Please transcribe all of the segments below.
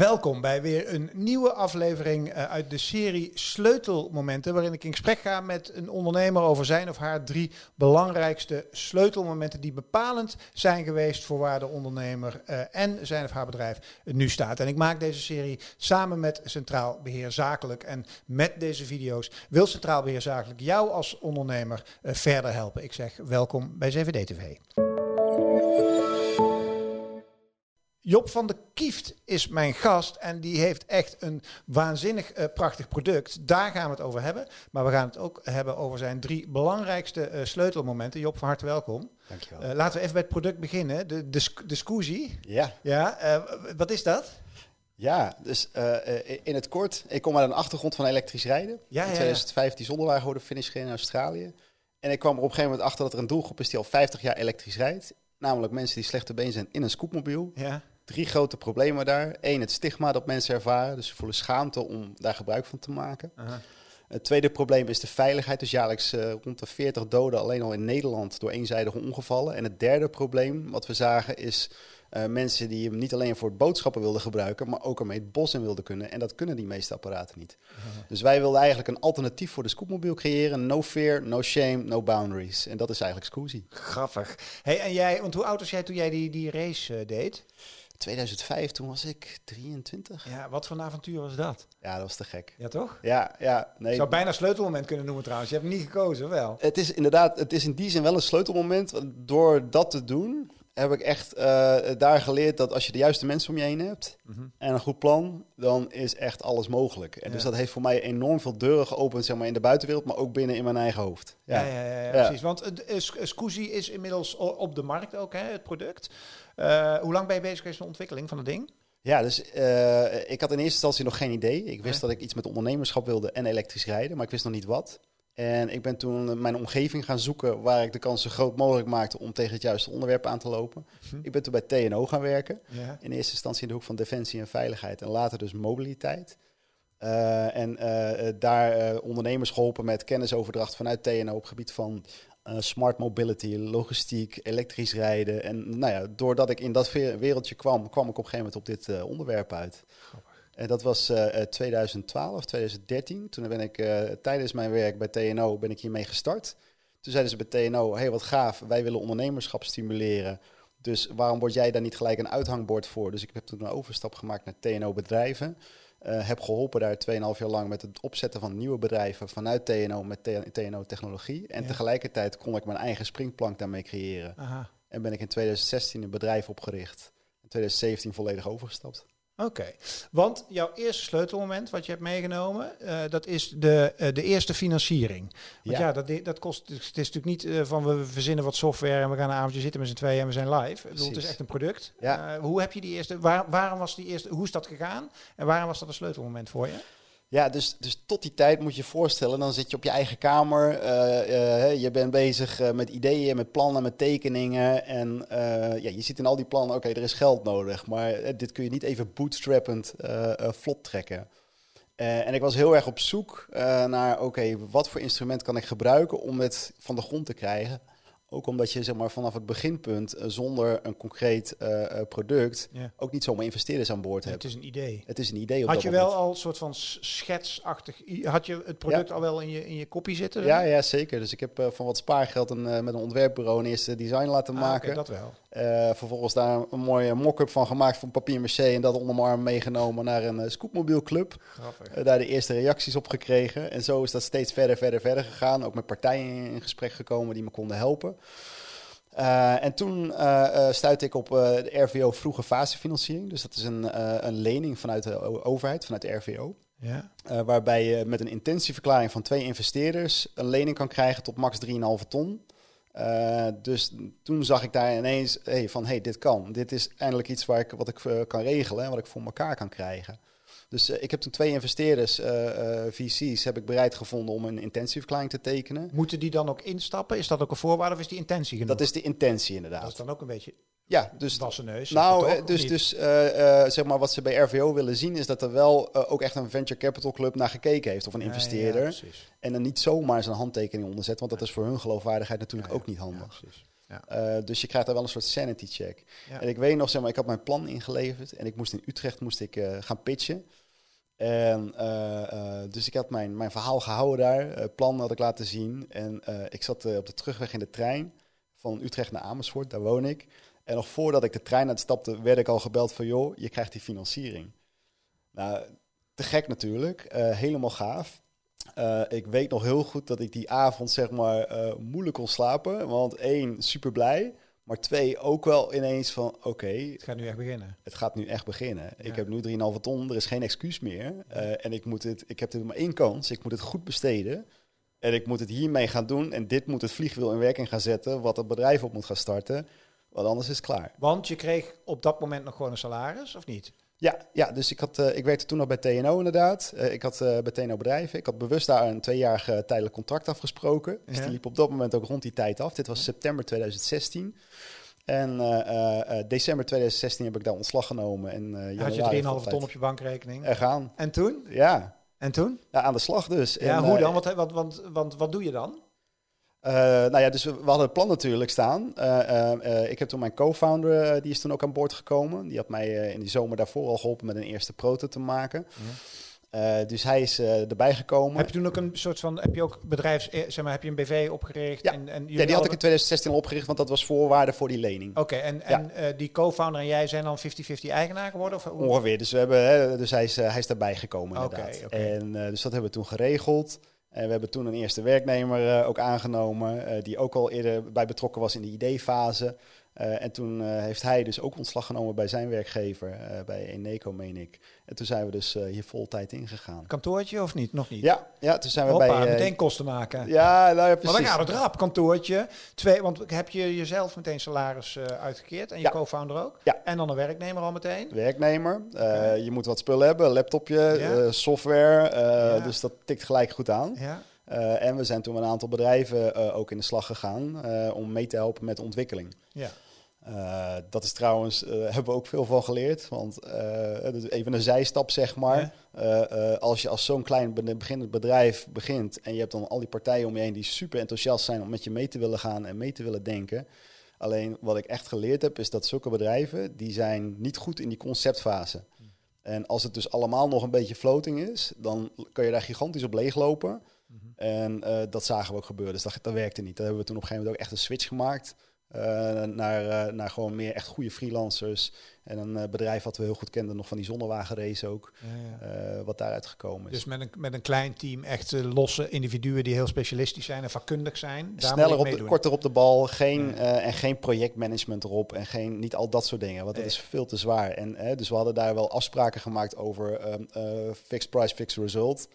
Welkom bij weer een nieuwe aflevering eh, uit de serie Sleutelmomenten, waarin ik in gesprek ga met een ondernemer over zijn of haar drie belangrijkste sleutelmomenten die bepalend zijn geweest voor waar de ondernemer uh, en zijn of haar bedrijf nu staat. En ik maak deze serie samen met Centraal Beheer Zakelijk. En met deze video's wil Centraal Beheer Zakelijk jou als ondernemer uh, verder helpen. Ik zeg welkom bij CVD TV. Job van der Kieft is mijn gast en die heeft echt een waanzinnig uh, prachtig product. Daar gaan we het over hebben. Maar we gaan het ook hebben over zijn drie belangrijkste uh, sleutelmomenten. Job, van harte welkom. Dankjewel. Uh, laten we even bij het product beginnen. De, de, de Scoozy. Ja. ja wat is dat? Ja, dus in het kort, ik kom uit een achtergrond van elektrisch rijden. Ja, in 2005 die zonderwagen hoorde finish in Australië. En ik kwam er op een gegeven moment achter dat er een doelgroep is die al 50 jaar elektrisch rijdt. Namelijk mensen die slechte been zijn in een scootmobiel. Ja drie grote problemen daar. Eén, het stigma dat mensen ervaren. Dus ze voelen schaamte om daar gebruik van te maken. Het tweede probleem is de veiligheid. Dus jaarlijks uh, rond de 40 doden alleen al in Nederland door eenzijdige ongevallen. En het derde probleem wat we zagen is uh, mensen die hem niet alleen voor boodschappen wilden gebruiken, maar ook ermee het bos in wilden kunnen. En dat kunnen die meeste apparaten niet. Dus wij wilden eigenlijk een alternatief voor de scootmobiel creëren. No fear, no shame, no boundaries. En dat is eigenlijk Scoozy. Grappig. Hey, en jij, want hoe oud was jij toen jij die, die race uh, deed? 2005, toen was ik 23. Ja, wat voor een avontuur was dat? Ja, dat was te gek. Ja, toch? Ja, ja. Nee. Ik zou bijna sleutelmoment kunnen noemen trouwens. Je hebt hem niet gekozen, wel? Het is inderdaad, het is in die zin wel een sleutelmoment. Door dat te doen, heb ik echt uh, daar geleerd dat als je de juiste mensen om je heen hebt Mhm. mm -hmm. en een goed plan, dan is echt alles mogelijk. En Ja. dus dat heeft voor mij enorm veel deuren geopend, zeg maar, in de buitenwereld, maar ook binnen in mijn eigen hoofd. Ja, ja, ja, ja, precies. Want uh, Scoozy is inmiddels op de markt ook, hè, het product. Uh, hoe lang ben je bezig geweest met de ontwikkeling van het ding? Ja, dus uh, ik had in eerste instantie nog geen idee. Ik wist Ja. dat ik iets met ondernemerschap wilde en elektrisch rijden, maar ik wist nog niet wat. En ik ben toen mijn omgeving gaan zoeken waar ik de kans zo groot mogelijk maakte om tegen het juiste onderwerp aan te lopen. Hm. Ik ben toen bij TNO gaan werken. Ja. In eerste instantie in de hoek van defensie en veiligheid en later dus mobiliteit. Uh, en uh, daar uh, ondernemers geholpen met kennisoverdracht vanuit TNO op gebied van smart mobility, logistiek, elektrisch rijden. En nou ja, doordat ik in dat wereldje kwam, kwam ik op een gegeven moment op dit onderwerp uit. En dat was uh, 2012, 2013. Toen ben ik uh, tijdens mijn werk bij TNO ben ik hiermee gestart. Toen zeiden ze bij TNO, hey wat gaaf, wij willen ondernemerschap stimuleren. Dus waarom word jij daar niet gelijk een uithangbord voor? Dus ik heb toen een overstap gemaakt naar TNO bedrijven. Uh, heb geholpen daar 2,5 jaar lang met het opzetten van nieuwe bedrijven vanuit TNO met TNO technologie. En Ja. tegelijkertijd kon ik mijn eigen springplank daarmee creëren. Aha. En ben ik in 2016 een bedrijf opgericht. In 2017 volledig overgestapt. Oké, want jouw eerste sleutelmoment wat je hebt meegenomen, uh, dat is de, uh, de eerste financiering. Want ja, Ja. dat, dat kost, het is natuurlijk niet uh, van we verzinnen wat software en we gaan een avondje zitten met z'n tweeën en we zijn live. Ik bedoel, het is echt een product. Ja. Hoe heb je die eerste, waar, waarom was die eerste, hoe is dat gegaan en waarom was dat een sleutelmoment voor je? Ja, dus, dus tot die tijd moet je je voorstellen, dan zit je op je eigen kamer. eh, eh, je bent bezig eh, met ideeën, met plannen, met tekeningen. En ja, je ziet in al die plannen, oké, er is geld nodig. Maar dit kun je niet even bootstrappend vlot trekken. En ik was heel erg op zoek naar, oké, wat voor instrument kan ik gebruiken om het van de grond te krijgen? Ook omdat je zeg maar, vanaf het beginpunt eh, zonder een concreet eh, eh, product Ja. ook niet zomaar investeerders aan boord Het hebt. is een idee. Het is een idee. Op Had je wel moment. al een soort van schetsachtig, had je het product al wel in je, in je kopie zitten? Ja, ja, zeker. Dus ik heb van wat spaargeld een, met een ontwerpbureau een eerste design laten Ah, maken. oké, dat wel. Eh, vervolgens daar een mooie mock-up van gemaakt van papier maché en dat onder mijn arm meegenomen naar een uh, scootmobielclub. Grappig. Eh, daar de eerste reacties op gekregen. En zo is dat steeds verder, verder, verder gegaan. Ook met partijen in, gesprek gekomen die me konden helpen. En toen stuitte ik op de RVO vroege fasefinanciering. Dus dat is een, een lening vanuit de overheid, vanuit de RVO. Ja. Waarbij je met een intentieverklaring van twee investeerders een lening kan krijgen tot max 3,5 ton. Uh, dus toen zag ik daar ineens hey, van, hey, dit kan. Dit is eindelijk iets waar ik, wat ik uh, kan regelen en wat ik voor elkaar kan krijgen. Dus ik heb toen twee investeerders, VC's, heb ik bereid gevonden om een intentieverklaring te tekenen. Moeten die dan ook instappen? Is dat ook een voorwaarde of is die intentie genoeg? Dat is de intentie inderdaad. Dat is dan ook een beetje ja, dus. Neus. Nou, toch, dus, dus uh, zeg maar wat ze bij RVO willen zien is dat er wel uh, ook echt een venture capital club naar gekeken heeft of een investeerder. Ja, en er niet zomaar zijn handtekening onder zet, want dat is voor hun geloofwaardigheid natuurlijk ook niet handig. Dus je krijgt daar wel een soort sanity check. En ik weet nog, zeg maar, ik had mijn plan ingeleverd en ik moest in Utrecht moest ik, gaan pitchen. En dus ik had mijn, mijn verhaal gehouden daar, plan had ik laten zien. En ik zat op de terugweg in de trein van Utrecht naar Amersfoort, daar woon ik. En nog voordat ik de trein uitstapte, werd ik al gebeld van... joh, je krijgt die financiering. Nou, te gek natuurlijk. Uh, helemaal gaaf. Uh, ik weet nog heel goed dat ik die avond zeg maar uh, moeilijk kon slapen. Want één, super blij. Maar twee, ook wel ineens van oké. het gaat nu echt beginnen. Het gaat nu echt beginnen. Ik heb nu 3,5 ton, er is geen excuus meer. en ik, moet het, ik heb er maar één kans. Ik moet het goed besteden. En ik moet het hiermee gaan doen. En dit moet het vliegwiel in werking gaan zetten. Wat het bedrijf op moet gaan starten. Want anders is het klaar. Want je kreeg op dat moment nog gewoon een salaris, of niet? Ja, ja dus ik, had, uh, ik werkte toen nog bij TNO inderdaad. Uh, ik had uh, bij TNO bedrijven. Ik had bewust daar een tweejarig tijdelijk contract afgesproken. Dus ja. die liep op dat moment ook rond die tijd af. Dit was september 2016. En december 2016 heb ik daar ontslag genomen. En, had je 3,5 ton op je bankrekening? Er gaan. En toen? Ja. En toen? Ja, aan de slag dus. Ja, en, hoe dan? Wat, wat, wat, wat, wat doe je dan? Uh, nou ja, dus we, hadden het plan natuurlijk staan. Uh, uh, ik heb toen mijn co-founder, die is toen ook aan boord gekomen. Die had mij in die zomer daarvoor al geholpen met een eerste proto te maken. Mhm. dus hij is erbij gekomen. Heb je toen ook een soort van, heb je ook bedrijfs, zeg maar, heb je een BV opgericht? Ja, en, en ja die had ik in 2016 al opgericht, want dat was voorwaarde voor die lening. Oké, okay, en, ja. en die co-founder en jij zijn dan 50-50 eigenaar geworden? Of Ongeveer, dus, we hebben, dus hij, is, hij is daarbij gekomen inderdaad. Okay, okay. En dus dat hebben we toen geregeld. En we hebben toen een eerste werknemer uh, ook aangenomen, uh, die ook al eerder bij betrokken was in de ideefase. Uh, en toen heeft hij dus ook ontslag genomen bij zijn werkgever, bij Eneco, meen ik. En toen zijn we dus hier vol tijd ingegaan. Kantoortje of niet? Nog niet? Ja, ja toen zijn we Hoppa, bij... meteen kosten maken. Ja, nou ja, precies. Maar dan gaat het rap, kantoortje. Twee, want heb je jezelf meteen salaris uitgekeerd en je ja. co-founder ook? Ja. En dan een werknemer al meteen? Werknemer. Okay. Je moet wat spullen hebben, laptopje, ja. software. Ja. Dus dat tikt gelijk goed aan. Ja. En we zijn toen met een aantal bedrijven ook in de slag gegaan om mee te helpen met de ontwikkeling. Ja. Dat is trouwens, hebben we ook veel van geleerd. Want even een zijstap, zeg maar. Ja. als je als zo'n klein beginnend bedrijf begint en je hebt dan al die partijen om je heen die super enthousiast zijn om met je mee te willen gaan en mee te willen denken. Alleen wat ik echt geleerd heb, is dat zulke bedrijven, die zijn niet goed in die conceptfase. Hm. En als het dus allemaal nog een beetje floating is, dan kan je daar gigantisch op leeglopen. En uh, dat zagen we ook gebeuren. Dus dat, dat werkte niet. Daar hebben we toen op een gegeven moment ook echt een switch gemaakt. Uh, naar, uh, naar gewoon meer echt goede freelancers. En een bedrijf wat we heel goed kenden, nog van die zonnewagenrace ook. Ja, ja. wat daaruit gekomen is. Dus met een, met een klein team, echt losse individuen die heel specialistisch zijn en vakkundig zijn. Daar Sneller op de, korter op de bal. Geen, ja. en geen projectmanagement erop. En geen, niet al dat soort dingen. Want dat is veel te zwaar. En, dus we hadden daar wel afspraken gemaakt over um, fixed price, fixed result.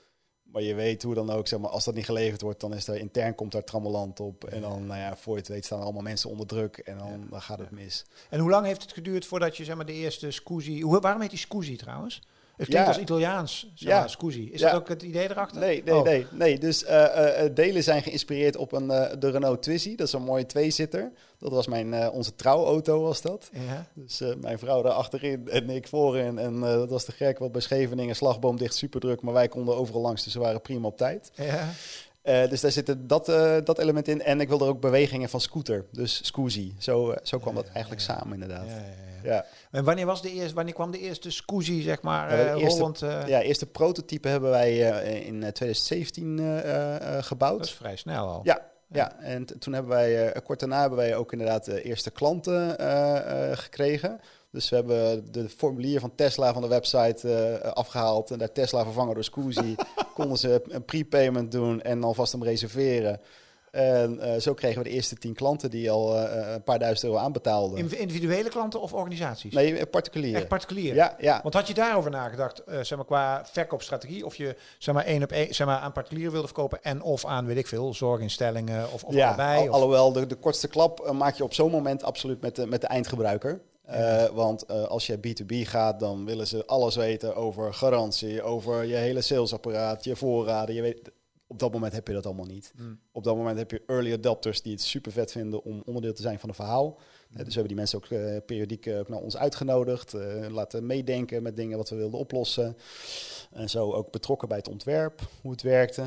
Maar je weet hoe dan ook, zeg maar, als dat niet geleverd wordt, dan is er intern komt daar trammeland op. En dan, nou ja, voor je het weet staan allemaal mensen onder druk en dan, ja. dan gaat het mis. En hoe lang heeft het geduurd voordat je, zeg maar, de eerste scusi... Hoe, waarom heet die scusi trouwens? Het klinkt ja. als Italiaans, ja. scusi. Is dat ook het idee erachter? Nee, nee, oh. nee, nee. Dus uh, uh, delen zijn geïnspireerd op een, de Renault Twizy. Dat is een mooie tweezitter. Dat was mijn, onze trouwauto was dat. Ja. Dus mijn vrouw daar achterin en ik voorin. En dat was te gek, want bij Scheveningen slagboom dicht super druk. Maar wij konden overal langs, dus we waren prima op tijd. Ja. Uh, dus daar zit dat, uh, dat element in. En ik wilde er ook bewegingen van scooter. Dus Scoozy. Zo, uh, zo kwam ja, dat eigenlijk ja, samen inderdaad. Ja, En wanneer, was de eerste, wanneer kwam de eerste Scoozy, zeg maar, eerste, Holland? Ja, eerste prototype hebben wij in 2017 gebouwd. Dat is vrij snel al. Ja, ja. en toen hebben wij, kort daarna hebben wij ook inderdaad de eerste klanten gekregen. Dus we hebben de formulier van Tesla van de website uh, afgehaald en daar Tesla vervangen door Scoozy. konden ze een prepayment doen en alvast hem reserveren. En uh, zo kregen we de eerste tien klanten die al uh, een paar duizend euro aanbetaalden. Individuele klanten of organisaties? Nee, particulier. Echt particulier? Ja, ja. Want had je daarover nagedacht, uh, zeg maar, qua verkoopstrategie? Of je zeg maar, één op één zeg maar, aan particulier wilde verkopen en of aan, weet ik veel, zorginstellingen of, of ja, allebei? Alhoewel, de, de kortste klap maak je op zo'n moment absoluut met de, met de eindgebruiker. Uh, want uh, als je B2B gaat, dan willen ze alles weten over garantie, over je hele salesapparaat, je voorraden. Je weet, op dat moment heb je dat allemaal niet. Mm. Op dat moment heb je early adopters die het super vet vinden om onderdeel te zijn van een verhaal. Mm. Dus we hebben die mensen ook uh, periodiek ook naar ons uitgenodigd, laten meedenken met dingen wat we wilden oplossen. En zo ook betrokken bij het ontwerp, hoe het werkte.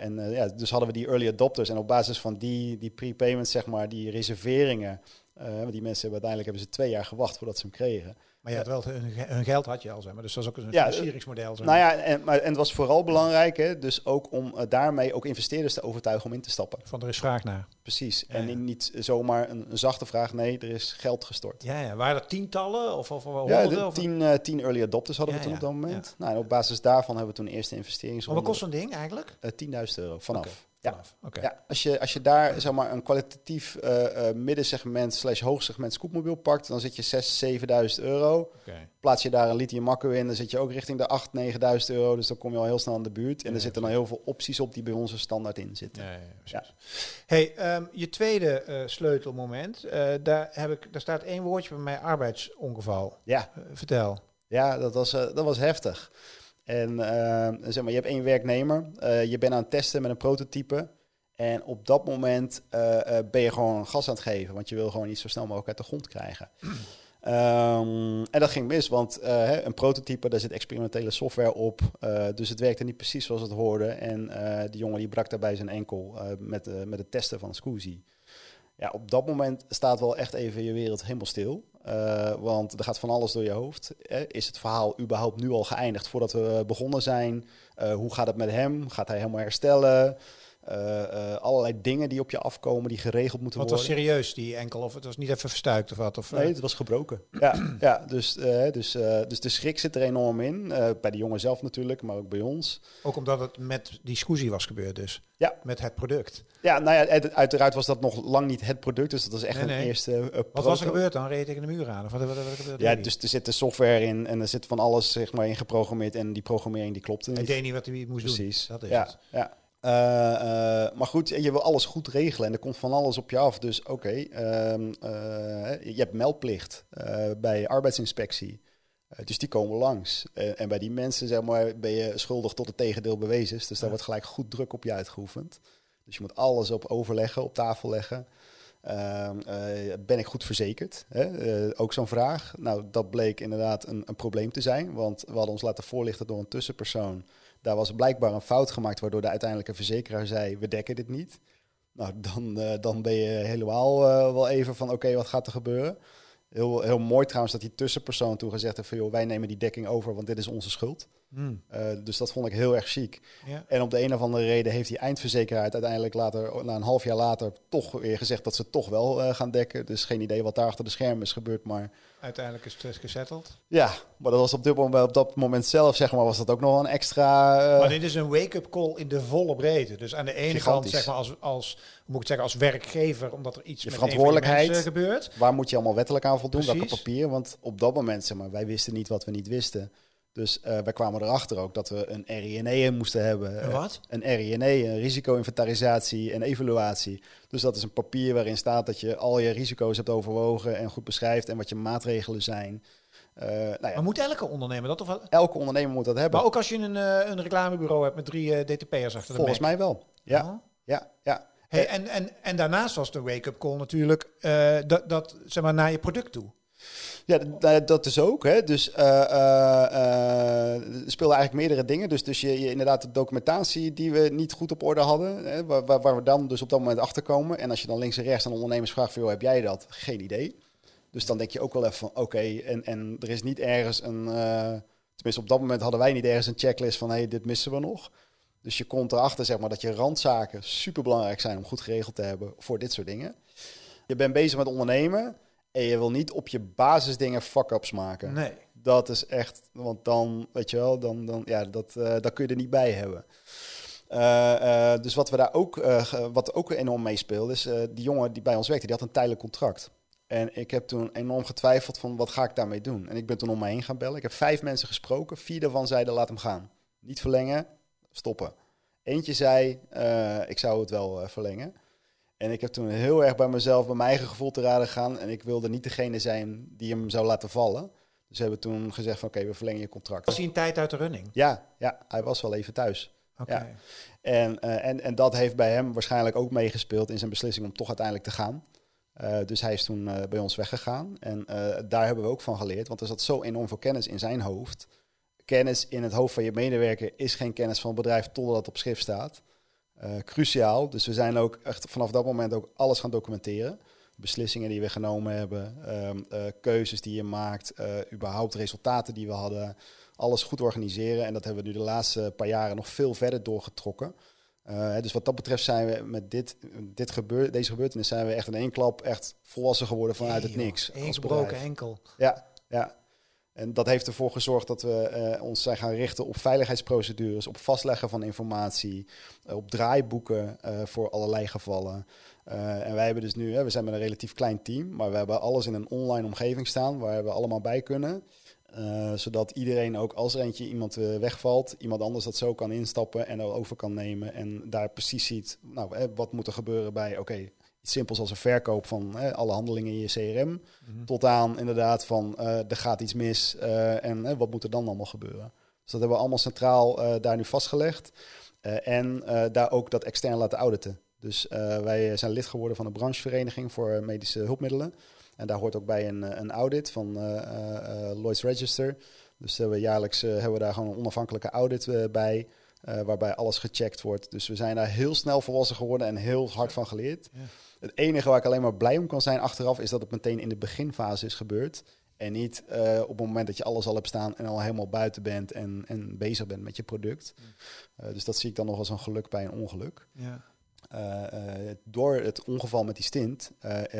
en ja, dus hadden we die early adopters. En op basis van die, die prepayments, zeg maar, die reserveringen. want die mensen hebben uiteindelijk hebben ze twee jaar gewacht voordat ze hem kregen. Maar je had wel hun, geld had je al, zeg maar. Dus dat was ook een Ja, financieringsmodel. Zeg Nou ja, en, maar, en het was vooral belangrijk, hè, dus ook om uh, daarmee ook investeerders te overtuigen om in te stappen. Van er is vraag naar. Precies. Ja, en ja. niet zomaar een, een zachte vraag, nee, er is geld gestort. Ja, ja. Waren er tientallen of, of, of Ja, honderden? de of- tien, eh, tien early adopters hadden we toen op dat moment. Nou, en op basis daarvan hebben we toen eerst de Maar investeringsronde. wat kost zo'n ding eigenlijk? Eh, 10.000 euro vanaf. Ja. Ja, als je, als je daar zeg maar, een kwalitatief eh, eh, middensegment slash hoogsegment scootmobiel pakt, dan zit je 6.000, 7.000 euro. Plaats je daar een lithium accu in, dan zit je ook richting de 8.000, 9.000 euro. Dus dan kom je al heel snel aan de buurt. En Ja, er zitten dan heel veel opties op die bij ons er standaard in zitten. Ja. Hey, ehm, je tweede eh, sleutelmoment, daar, heb ik, daar staat één woordje bij mij, arbeidsongeval. Ja, vertel. ja dat, was, dat was heftig. En eh, zeg maar, je hebt één werknemer, eh, je bent aan het testen met een prototype. En op dat moment eh, ben je gewoon gas aan het geven, want je wil gewoon iets zo snel mogelijk uit de grond krijgen. Ehm, en dat ging mis, want een prototype, daar zit experimentele software op. dus het werkte niet precies zoals het hoorde. En die jongen die brak daarbij zijn enkel met, met het testen van Scoozy. Ja, op dat moment staat wel echt even je wereld helemaal stil. Eh, want er gaat van alles door je hoofd. Eh, is het verhaal überhaupt nu al geëindigd voordat we begonnen zijn? Eh, hoe gaat het met hem? Gaat hij helemaal herstellen? Eh, eh, allerlei dingen die op je afkomen, die geregeld moeten Wat was worden. serieus, die enkel? Of het was niet even verstuikt of wat? Of, eh, Nee, het was gebroken. Ja, ja dus, eh, dus, eh, dus de schrik zit er enorm in. Eh, bij de jongen zelf natuurlijk, maar ook bij ons. Ook omdat het met die scusi was gebeurd dus. Ja. Met het product. Ja, nou ja, uit- uiteraard was dat nog lang niet het product. Dus dat was echt Nee, een eerste Wat was er gebeurd dan? Reed je tegen de muur aan? Of wat, wat, wat, wat gebeurde Ja, dus er zit de software in en er zit van alles zeg maar, in geprogrammeerd. En die programmering die klopte Hij niet. deed niet wat hij moest Precies. doen. Dat is ja, het. ja. Eh, eh, maar goed, je wil alles goed regelen en er komt van alles op je af. Dus oké, ehm, eh, je hebt meldplicht bij arbeidsinspectie. Dus die komen langs. En bij die mensen zeg maar, ben je schuldig tot het tegendeel bewezen is. Dus daar Ja. wordt gelijk goed druk op je uitgeoefend. Dus je moet alles op overleggen, op tafel leggen. Ehm, eh, ben ik goed verzekerd? Hè? Ook zo'n vraag. Nou, dat bleek inderdaad een, een probleem te zijn. Want we hadden ons laten voorlichten door een tussenpersoon. Daar was blijkbaar een fout gemaakt, waardoor de uiteindelijke verzekeraar zei: We dekken dit niet. Nou, dan, eh, dan ben je helemaal eh, wel even van: Oké, wat gaat er gebeuren? Heel, heel mooi trouwens dat die tussenpersoon toen gezegd heeft: van, joh, Wij nemen die dekking over, want dit is onze schuld. Hmm. Eh, dus dat vond ik heel erg chic. Ja. En op de een of andere reden heeft die eindverzekeraar uiteindelijk later, na een half jaar later, toch weer gezegd dat ze toch wel eh, gaan dekken. Dus geen idee wat daar achter de schermen is gebeurd. Maar Uiteindelijk is het gesetteld. ja, maar dat was op, dit moment, op dat moment zelf, zeg maar, was dat ook nog wel een extra. eh, Maar dit is een wake-up call in de volle breedte. Dus aan de ene kant, zeg maar, als, als, moet ik zeggen, als werkgever, omdat er iets Je met verantwoordelijkheid. mensen gebeurt. Waar moet je allemaal wettelijk aan voldoen? Welke Precies. papier? Want op dat moment, zeg maar, wij wisten niet wat we niet wisten. Dus eh, wij kwamen erachter ook dat we een RINE moesten hebben. Een wat? Een RINE, een risico-inventarisatie en evaluatie. Dus dat is een papier waarin staat dat je al je risico's hebt overwogen en goed beschrijft en wat je maatregelen zijn. Eh, nou ja, Maar moet elke ondernemer dat? Of elke ondernemer moet dat hebben. Maar ook als je een, eh, een reclamebureau hebt met drie DTP'ers achter de Volgens mij wel. Ja, Oh. ja, ja. Hey, en, en, en daarnaast was de wake-up call natuurlijk dat, dat, zeg maar, naar je product toe. Ja, d- d- dat is ook. Hè. Dus er speelden eigenlijk meerdere dingen. Dus, dus je, je, inderdaad de documentatie die we niet goed op orde hadden, hè, waar, waar, we dan dus op dat moment achter komen. En als je dan links en rechts aan ondernemers vraagt van, joh, heb jij dat? Geen idee. Dus dan denk je ook wel even van, oké, en, en er is niet ergens een, tenminste op dat moment hadden wij niet ergens een checklist van, hé, hey, dit missen we nog. Dus je komt erachter, zeg maar, dat je randzaken super belangrijk zijn om goed geregeld te hebben voor dit soort dingen. Je bent bezig met ondernemen en je wil niet op je basisdingen fuck-ups maken. Nee. Dat is echt, want dan, weet je wel, dan, dan, ja, dat, eh dat kun je er niet bij hebben. Eh, eh, dus wat we daar ook, wat ook enorm meespeelde, is die jongen die bij ons werkte, die had een tijdelijk contract. En ik heb toen enorm getwijfeld van wat ga ik daarmee doen. En ik ben toen om me heen gaan bellen. Ik heb vijf mensen gesproken. Vier daarvan zeiden laat hem gaan. Niet verlengen, stoppen. Eentje zei, ik zou het wel verlengen. En ik heb toen heel erg bij mezelf, bij mijn eigen gevoel te raden gegaan. En ik wilde niet degene zijn die hem zou laten vallen. Dus we hebben toen gezegd van oké, we verlengen je contract. Was hij een tijd uit de running? Ja, ja, hij was wel even thuis. Oké. Ja. En, eh, en, en dat heeft bij hem waarschijnlijk ook meegespeeld in zijn beslissing om toch uiteindelijk te gaan. Eh, dus hij is toen eh, bij ons weggegaan. En daar hebben we ook van geleerd, want er zat zo enorm veel kennis in zijn hoofd. Kennis in het hoofd van je medewerker is geen kennis van het bedrijf totdat het op schrift staat. Eh, cruciaal. Dus we zijn ook echt vanaf dat moment ook alles gaan documenteren. Beslissingen die we genomen hebben, ehm, eh, keuzes die je maakt, eh, überhaupt resultaten die we hadden. Alles goed organiseren. En dat hebben we nu de laatste paar jaren nog veel verder doorgetrokken. Dus wat dat betreft zijn we met dit, dit gebeur, deze gebeurtenis zijn we echt in één klap echt volwassen geworden vanuit het niks. Eén gebroken enkel. Ja, ja. En dat heeft ervoor gezorgd dat we eh, ons zijn gaan richten op veiligheidsprocedures, op vastleggen van informatie, eh, op draaiboeken eh, voor allerlei gevallen. En wij hebben dus nu, we zijn met een relatief klein team, maar we hebben alles in een online omgeving staan waar we allemaal bij kunnen. Zodat iedereen ook als er eentje iemand wegvalt, iemand anders dat zo kan instappen en over kan nemen. En daar precies ziet, nou, wat moet er gebeuren bij, oké, simpels als een verkoop van hè, alle handelingen in je CRM. Tot aan inderdaad van eh, er gaat iets mis eh, en wat moet er dan allemaal gebeuren. Dus dat hebben we allemaal centraal eh, daar nu vastgelegd. En daar ook dat extern laten auditen. Dus wij zijn lid geworden van de branchevereniging voor medische hulpmiddelen. En daar hoort ook bij een, een audit van Lloyd's Register. Dus we jaarlijks hebben we daar gewoon een onafhankelijke audit bij. Eh, waarbij alles gecheckt wordt. Dus we zijn daar heel snel volwassen geworden en heel hard van geleerd. Ja. Het enige waar ik alleen maar blij om kan zijn achteraf is dat het meteen in de beginfase is gebeurd. En niet eh, op het moment dat je alles al hebt staan en al helemaal buiten bent en, en bezig bent met je product. Eh, dus dat zie ik dan nog als een geluk bij een ongeluk. Ja. Door het ongeval met die stint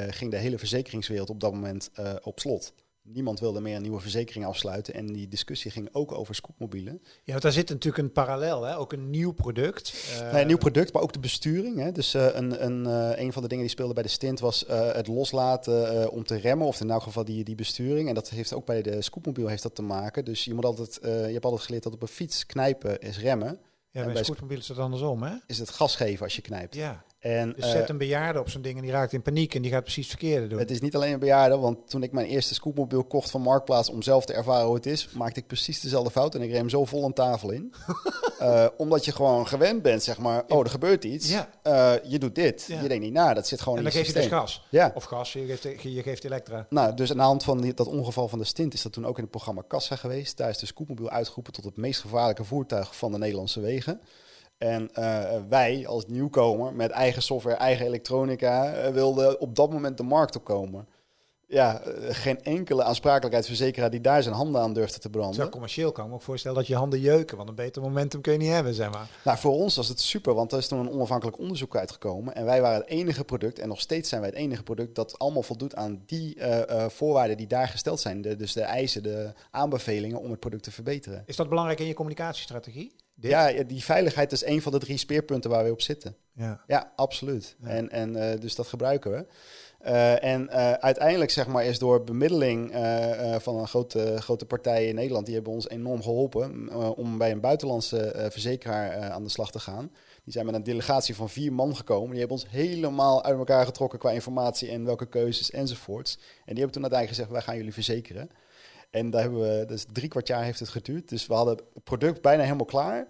ging de hele verzekeringswereld op dat moment op slot. Niemand wilde meer een nieuwe verzekering afsluiten. En die discussie ging ook over scootmobielen. ja, want daar zit natuurlijk een parallel, hè? ook een nieuw product. Eh, ja, nieuw product, maar ook de besturing. Hè. Dus eh, een, een, eh, een van de dingen die speelde bij de stint was het loslaten om te remmen. Of in elk geval die, die besturing. En dat heeft ook bij de scootmobiel heeft dat te maken. Dus je, moet altijd, je hebt altijd geleerd dat op een fiets knijpen is remmen. ja, bij bij scootmobiel is het andersom, hè? Is het gas geven als je knijpt. Ja. En, Dus eh, zet een bejaarde op zo'n ding en die raakt in paniek en die gaat precies het verkeerde doen. Het is niet alleen een bejaarde, want toen ik mijn eerste scootmobiel kocht van Marktplaats om zelf te ervaren hoe het is, maakte ik precies dezelfde fout en ik reem zo vol een tafel in. Eh, omdat je gewoon gewend bent, zeg maar, oh, er gebeurt iets. Ja. Eh, je doet dit. Ja. Je denkt niet na, dat zit gewoon en dan in geef het je dus gas. Ja. Of gas, je geeft, je geeft elektra. Nou, dus aan de hand van die- dat ongeval van de stint is dat toen ook in het programma Kassa geweest. Daar is de scootmobiel uitgeroepen tot het meest gevaarlijke voertuig van de Nederlandse wegen. En eh, wij als nieuwkomer met eigen software, eigen elektronica, eh, wilden op dat moment de markt opkomen. Ja, eh, geen enkele aansprakelijkheidsverzekeraar die daar zijn handen aan durfde te branden. commercieel kan ik me ook voorstellen dat je handen jeuken, want een beter momentum kun je niet hebben, zeg maar. Nou, voor ons was het super, want er is toen een onafhankelijk onderzoek uitgekomen. En wij waren het enige product, en nog steeds zijn wij het enige product, dat allemaal voldoet aan die eh, eh, voorwaarden die daar gesteld zijn. De, dus de eisen, de aanbevelingen om het product te verbeteren. Is dat belangrijk in je communicatiestrategie? Dit? Ja, die veiligheid is een van de drie speerpunten waar we op zitten. Ja. Ja, absoluut. Ja. En, en eh, dus dat gebruiken we. Eh, en eh, uiteindelijk zeg maar, is door bemiddeling van een grote, grote partij in Nederland, die hebben ons enorm geholpen eh, om bij een buitenlandse verzekeraar aan de slag te gaan. Die zijn met een delegatie van vier man gekomen. Die hebben ons helemaal uit elkaar getrokken qua informatie en welke keuzes enzovoorts. En die hebben toen uiteindelijk gezegd, wij gaan jullie verzekeren. En daar hebben we, dus drie kwart jaar heeft het geduurd. Dus we hadden het product bijna helemaal klaar.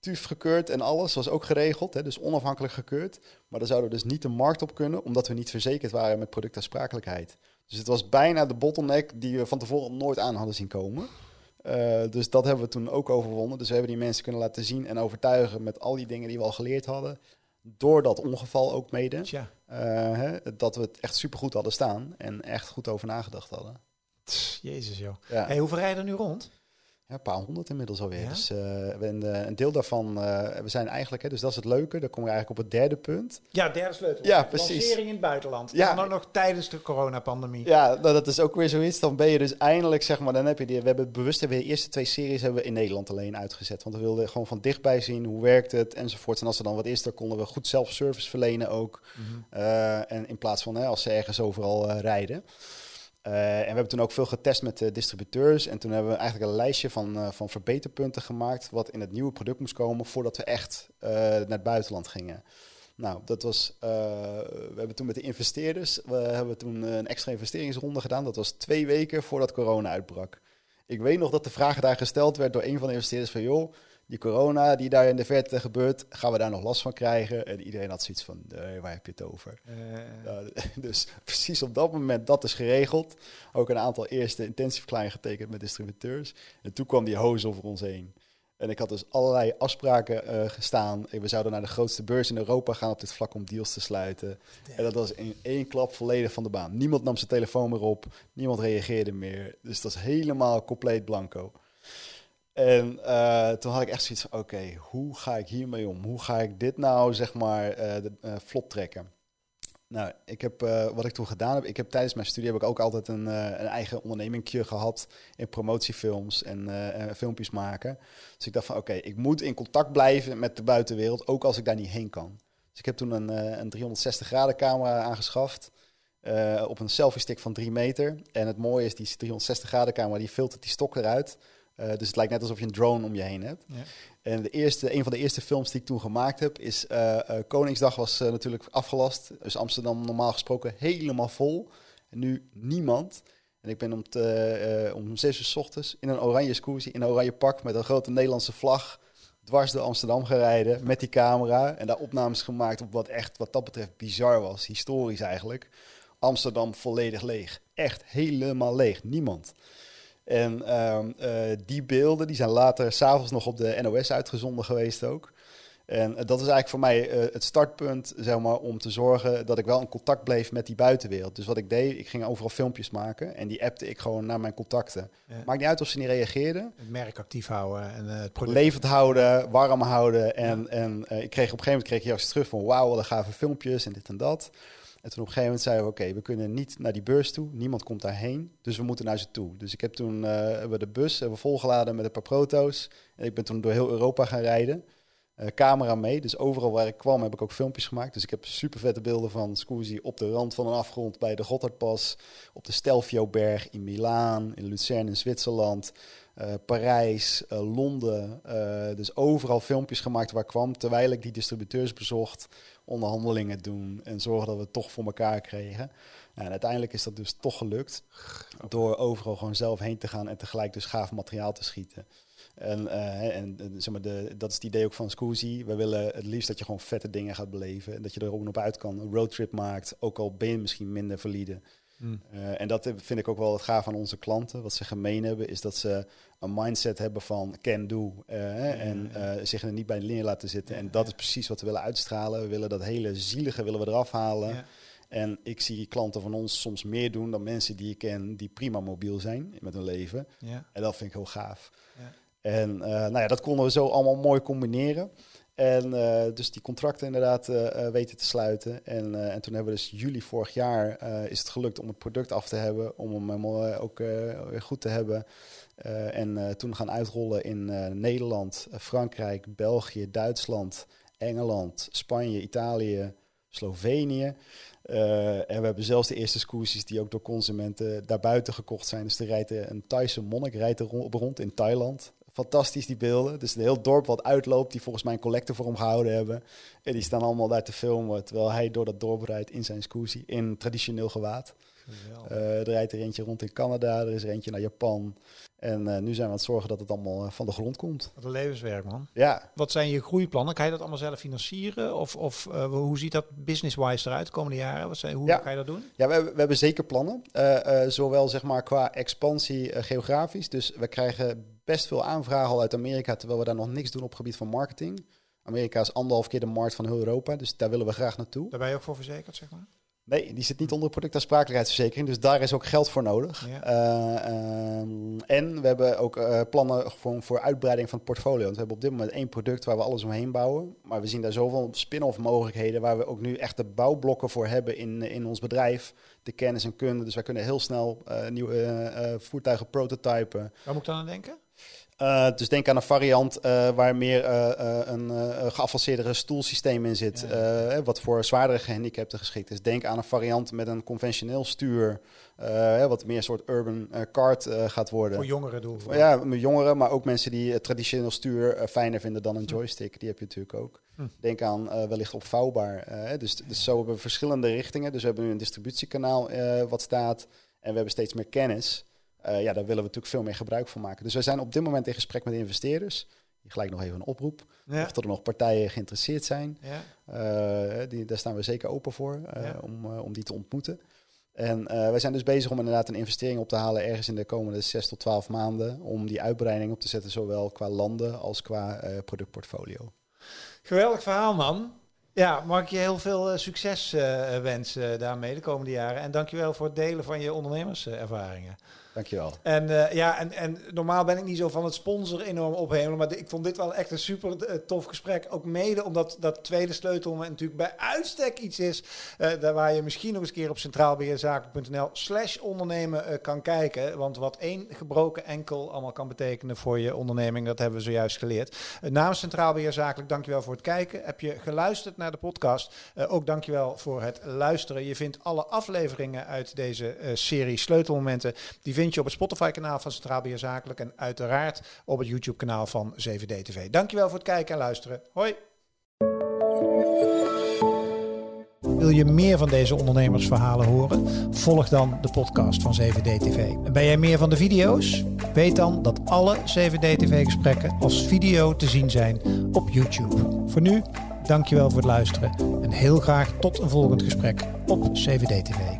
TUF gekeurd en alles was ook geregeld, hè, dus onafhankelijk gekeurd. Maar dan zouden we dus niet de markt op kunnen, omdat we niet verzekerd waren met productaansprakelijkheid. Dus het was bijna de bottleneck die we van tevoren nooit aan hadden zien komen. Eh, dus dat hebben we toen ook overwonnen. Dus we hebben die mensen kunnen laten zien en overtuigen met al die dingen die we al geleerd hadden. Door dat ongeval ook mede. Eh, hè, dat we het echt supergoed hadden staan en echt goed over nagedacht hadden. Jezus joh. Ja. Hey, hoeveel rijden er nu rond? Ja, een paar honderd inmiddels alweer. Ja? Dus we- en, eh, een deel daarvan, eh, we zijn eigenlijk, hè, dus dat is het leuke, dan kom je eigenlijk op het derde punt. Ja, derde sleutel. Ja, precies. Lancering in het buitenland. Ja. En dan ook nog tijdens de coronapandemie. Ja, nou, dat is ook weer zoiets. Dan ben je dus eindelijk, zeg maar, dan heb je die, we hebben bewust, hebben we de eerste twee series hebben we in Nederland alleen uitgezet. Want we wilden gewoon van dichtbij zien, hoe werkt het, enzovoort. En als er dan wat is, dan konden we goed self-service verlenen ook. Eh, en in plaats van hè, als ze ergens overal rijden. Eh, en we hebben toen ook veel getest met de distributeurs. En toen hebben we eigenlijk een lijstje van, eh, van verbeterpunten gemaakt. wat in het nieuwe product moest komen. voordat we echt eh, naar het buitenland gingen. Nou, dat was. eh, we hebben toen met de investeerders. We hebben toen een extra investeringsronde gedaan. Dat was twee weken voordat corona uitbrak. Ik weet nog dat de vraag daar gesteld werd door een van de investeerders: van joh, die corona die daar in de verte gebeurt, gaan we daar nog last van krijgen? En iedereen had zoiets van: nee, waar heb je het over? Eh, Ja, dus precies op dat moment dat is geregeld. Ook een aantal eerste intentieverklaringen getekend met distributeurs. En toen kwam die hoos over ons heen. En ik had dus allerlei afspraken eh, gestaan. We zouden naar de grootste beurs in Europa gaan op dit vlak om deals te sluiten. En dat was in één klap volledig van de baan. Niemand nam zijn telefoon meer op. Niemand reageerde meer. Dus dat was helemaal compleet blanco. En eh, toen had ik echt zoiets van, oké, hoe ga ik hiermee om? Hoe ga ik dit nou, zeg maar, eh, eh, vlot trekken? Nou, ik heb, wat ik toen gedaan heb, ik heb tijdens mijn studie heb ik ook altijd een, een eigen ondernemingje gehad in promotiefilms en filmpjes maken. Dus ik dacht van, oké, ik moet in contact blijven met de buitenwereld, ook als ik daar niet heen kan. Dus ik heb toen een, een 360 graden camera aangeschaft. op een selfie stick van 3 meter. En het mooie is, die 360 graden camera die filtert die stok eruit. Eh, dus het lijkt net alsof je een drone om je heen hebt. Ja. En de eerste, een van de eerste films die ik toen gemaakt heb, is eh, eh, Koningsdag was natuurlijk afgelast. Dus Amsterdam normaal gesproken helemaal vol. En nu niemand. En ik ben om, te, om zes uur s ochtends in een oranje scoozy, in een oranje pak met een grote Nederlandse vlag, dwars door Amsterdam gereden met die camera. En daar opnames gemaakt op wat echt, wat dat betreft, bizar was. Historisch eigenlijk. Amsterdam volledig leeg. Echt helemaal leeg. Niemand. En ehm, eh, die beelden die zijn later s'avonds nog op de NOS uitgezonden geweest ook. En eh, dat is eigenlijk voor mij eh, het startpunt, zeg maar, om te zorgen dat ik wel in contact bleef met die buitenwereld. Dus wat ik deed, ik ging overal filmpjes maken en die appte ik gewoon naar mijn contacten. Ja. Maakt niet uit of ze niet reageerden. Het merk actief houden en het product. Levend houden, warm houden. En, en ik kreeg op een gegeven moment kreeg ik juist terug van wauw, wat een gave filmpjes en dit en dat. En toen op een gegeven moment zeiden we, oké, we kunnen niet naar die beurs toe. Niemand komt daarheen, dus we moeten naar ze toe. Dus ik heb toen hebben we de bus hebben volgeladen met een paar proto's. En ik ben toen door heel Europa gaan rijden. Eh, camera mee, dus overal waar ik kwam heb ik ook filmpjes gemaakt. Dus ik heb super vette beelden van Scusi op de rand van een afgrond bij de Gotthardpas. Op de Stelvio-berg in Milaan, in Lucerne in Zwitserland. eh, Parijs, Londen. dus overal filmpjes gemaakt waar ik kwam. Terwijl ik die distributeurs bezocht, onderhandelingen doen en zorgen dat we het toch voor elkaar kregen. En uiteindelijk is dat dus toch gelukt. Door overal gewoon zelf heen te gaan en tegelijk dus gaaf materiaal te schieten. En, eh, en, en zeg maar de, dat is het idee ook van Scusi. We willen het liefst dat je gewoon vette dingen gaat beleven. En dat je er ook op uit kan. Een roadtrip maakt, ook al ben je misschien minder valide. Hmm. Eh, en dat vind ik ook wel het gaaf aan onze klanten. Wat ze gemeen hebben, is dat ze een mindset hebben van can do. eh, en eh, zich er niet bij de laten zitten. Ja, en dat is precies wat we willen uitstralen. We willen dat hele zielige willen we eraf halen. Ja. En ik zie klanten van ons soms meer doen dan mensen die ik ken die prima mobiel zijn met hun leven. Ja. En dat vind ik heel gaaf. Ja. En nou ja, dat konden we zo allemaal mooi combineren. En eh, dus die contracten inderdaad eh, eh, weten te sluiten. En, en toen hebben we dus juli vorig jaar is het gelukt om het product af te hebben. Om hem ook weer goed te hebben. En toen gaan uitrollen in Nederland, Frankrijk, België, Duitsland, Engeland, Spanje, Italië, Slovenië. En we hebben zelfs de eerste scooters die ook door consumenten daarbuiten gekocht zijn. Dus er rijdt een Thaise monnik rijdt er rond in Thailand. Fantastisch die beelden. Dus een heel dorp wat uitloopt, die volgens mij een collector voor hem gehouden hebben. En die staan allemaal daar te filmen, terwijl hij door dat dorp rijdt in zijn scooter in traditioneel gewaad. Eh, er rijdt er eentje rond in Canada, er is er eentje naar Japan. En eh, nu zijn we aan het zorgen dat het allemaal eh, van de grond komt. Wat een levenswerk, man. Ja, Wat zijn je groeiplannen? Kan je dat allemaal zelf financieren? Of, of eh, hoe ziet dat business-wise eruit de komende jaren? Wat zijn, hoe Ja. ga je dat doen? Ja, we hebben, we hebben zeker plannen. Zowel zeg maar qua expansie geografisch. Dus we krijgen best veel aanvragen al uit Amerika, terwijl we daar nog niks doen op het gebied van marketing. Amerika is anderhalf keer de markt van heel Europa, dus daar willen we graag naartoe. Daar ben je ook voor verzekerd, zeg maar? Nee, die zit niet onder de productaansprakelijkheidsverzekering, dus daar is ook geld voor nodig. Ja. Eh, ehm, en we hebben ook eh, plannen gewoon voor uitbreiding van het portfolio. Want we hebben op dit moment één product waar we alles omheen bouwen. Maar we zien daar zoveel spin-off mogelijkheden waar we ook nu echt de bouwblokken voor hebben in, in ons bedrijf. De kennis en kunde. Dus wij kunnen heel snel eh, nieuwe voertuigen prototypen. Waar moet ik dan aan denken? Eh, dus denk aan een variant eh, waar meer eh, een geavanceerdere stoelsysteem in zit, Ja. wat voor zwaardere gehandicapten geschikt is. Denk aan een variant met een conventioneel stuur, wat meer een soort urban kart eh, gaat worden. Voor jongeren doel. Ja, jongeren, maar ook mensen die het traditioneel stuur fijner vinden dan een joystick. Die heb je natuurlijk ook. Hm. Hm. Denk aan uh, wellicht opvouwbaar. Uh, dus, dus zo hebben we verschillende richtingen. Dus we hebben nu een distributiekanaal uh, wat staat. En we hebben steeds meer kennis. Ja, daar willen we natuurlijk veel meer gebruik van maken. Dus we zijn op dit moment in gesprek met investeerders. Gelijk nog even een oproep. Of er nog partijen geïnteresseerd zijn. Ja. die, daar staan we zeker open voor om, om die te ontmoeten. En wij zijn dus bezig om inderdaad een investering op te halen ergens in de komende 6 tot 12 maanden. Om die uitbreiding op te zetten, zowel qua landen als qua productportfolio. Geweldig verhaal, man. Ja, mag ik je heel veel succes wensen daarmee de komende jaren. En dankjewel voor het delen van je ondernemerservaringen. Dankjewel. En uh, ja, en, en normaal ben ik niet zo van het sponsor enorm ophemelen, maar ik vond dit wel echt een super uh, tof gesprek. Ook mede omdat dat tweede sleutel natuurlijk bij uitstek iets is uh, daar waar je misschien nog eens een keer op centraalbeheerzaken.nl slash ondernemen kan kijken. Want wat één gebroken enkel allemaal kan betekenen voor je onderneming, dat hebben we zojuist geleerd. namens Centraal Beheer Zakelijk, dankjewel voor het kijken. Heb je geluisterd naar de podcast? ook dankjewel voor het luisteren. Je vindt alle afleveringen uit deze serie sleutelmomenten, die vind op het Spotify-kanaal van Centraal Beheer Zakelijk en uiteraard op het YouTube-kanaal van 7D TV. Dankjewel voor het kijken en luisteren. Hoi! Wil je meer van deze ondernemersverhalen horen? Volg dan de podcast van 7D TV. En ben jij meer van de video's? Weet dan dat alle 7D TV gesprekken als video te zien zijn op YouTube. Voor nu, dankjewel voor het luisteren en heel graag tot een volgend gesprek op 7D TV.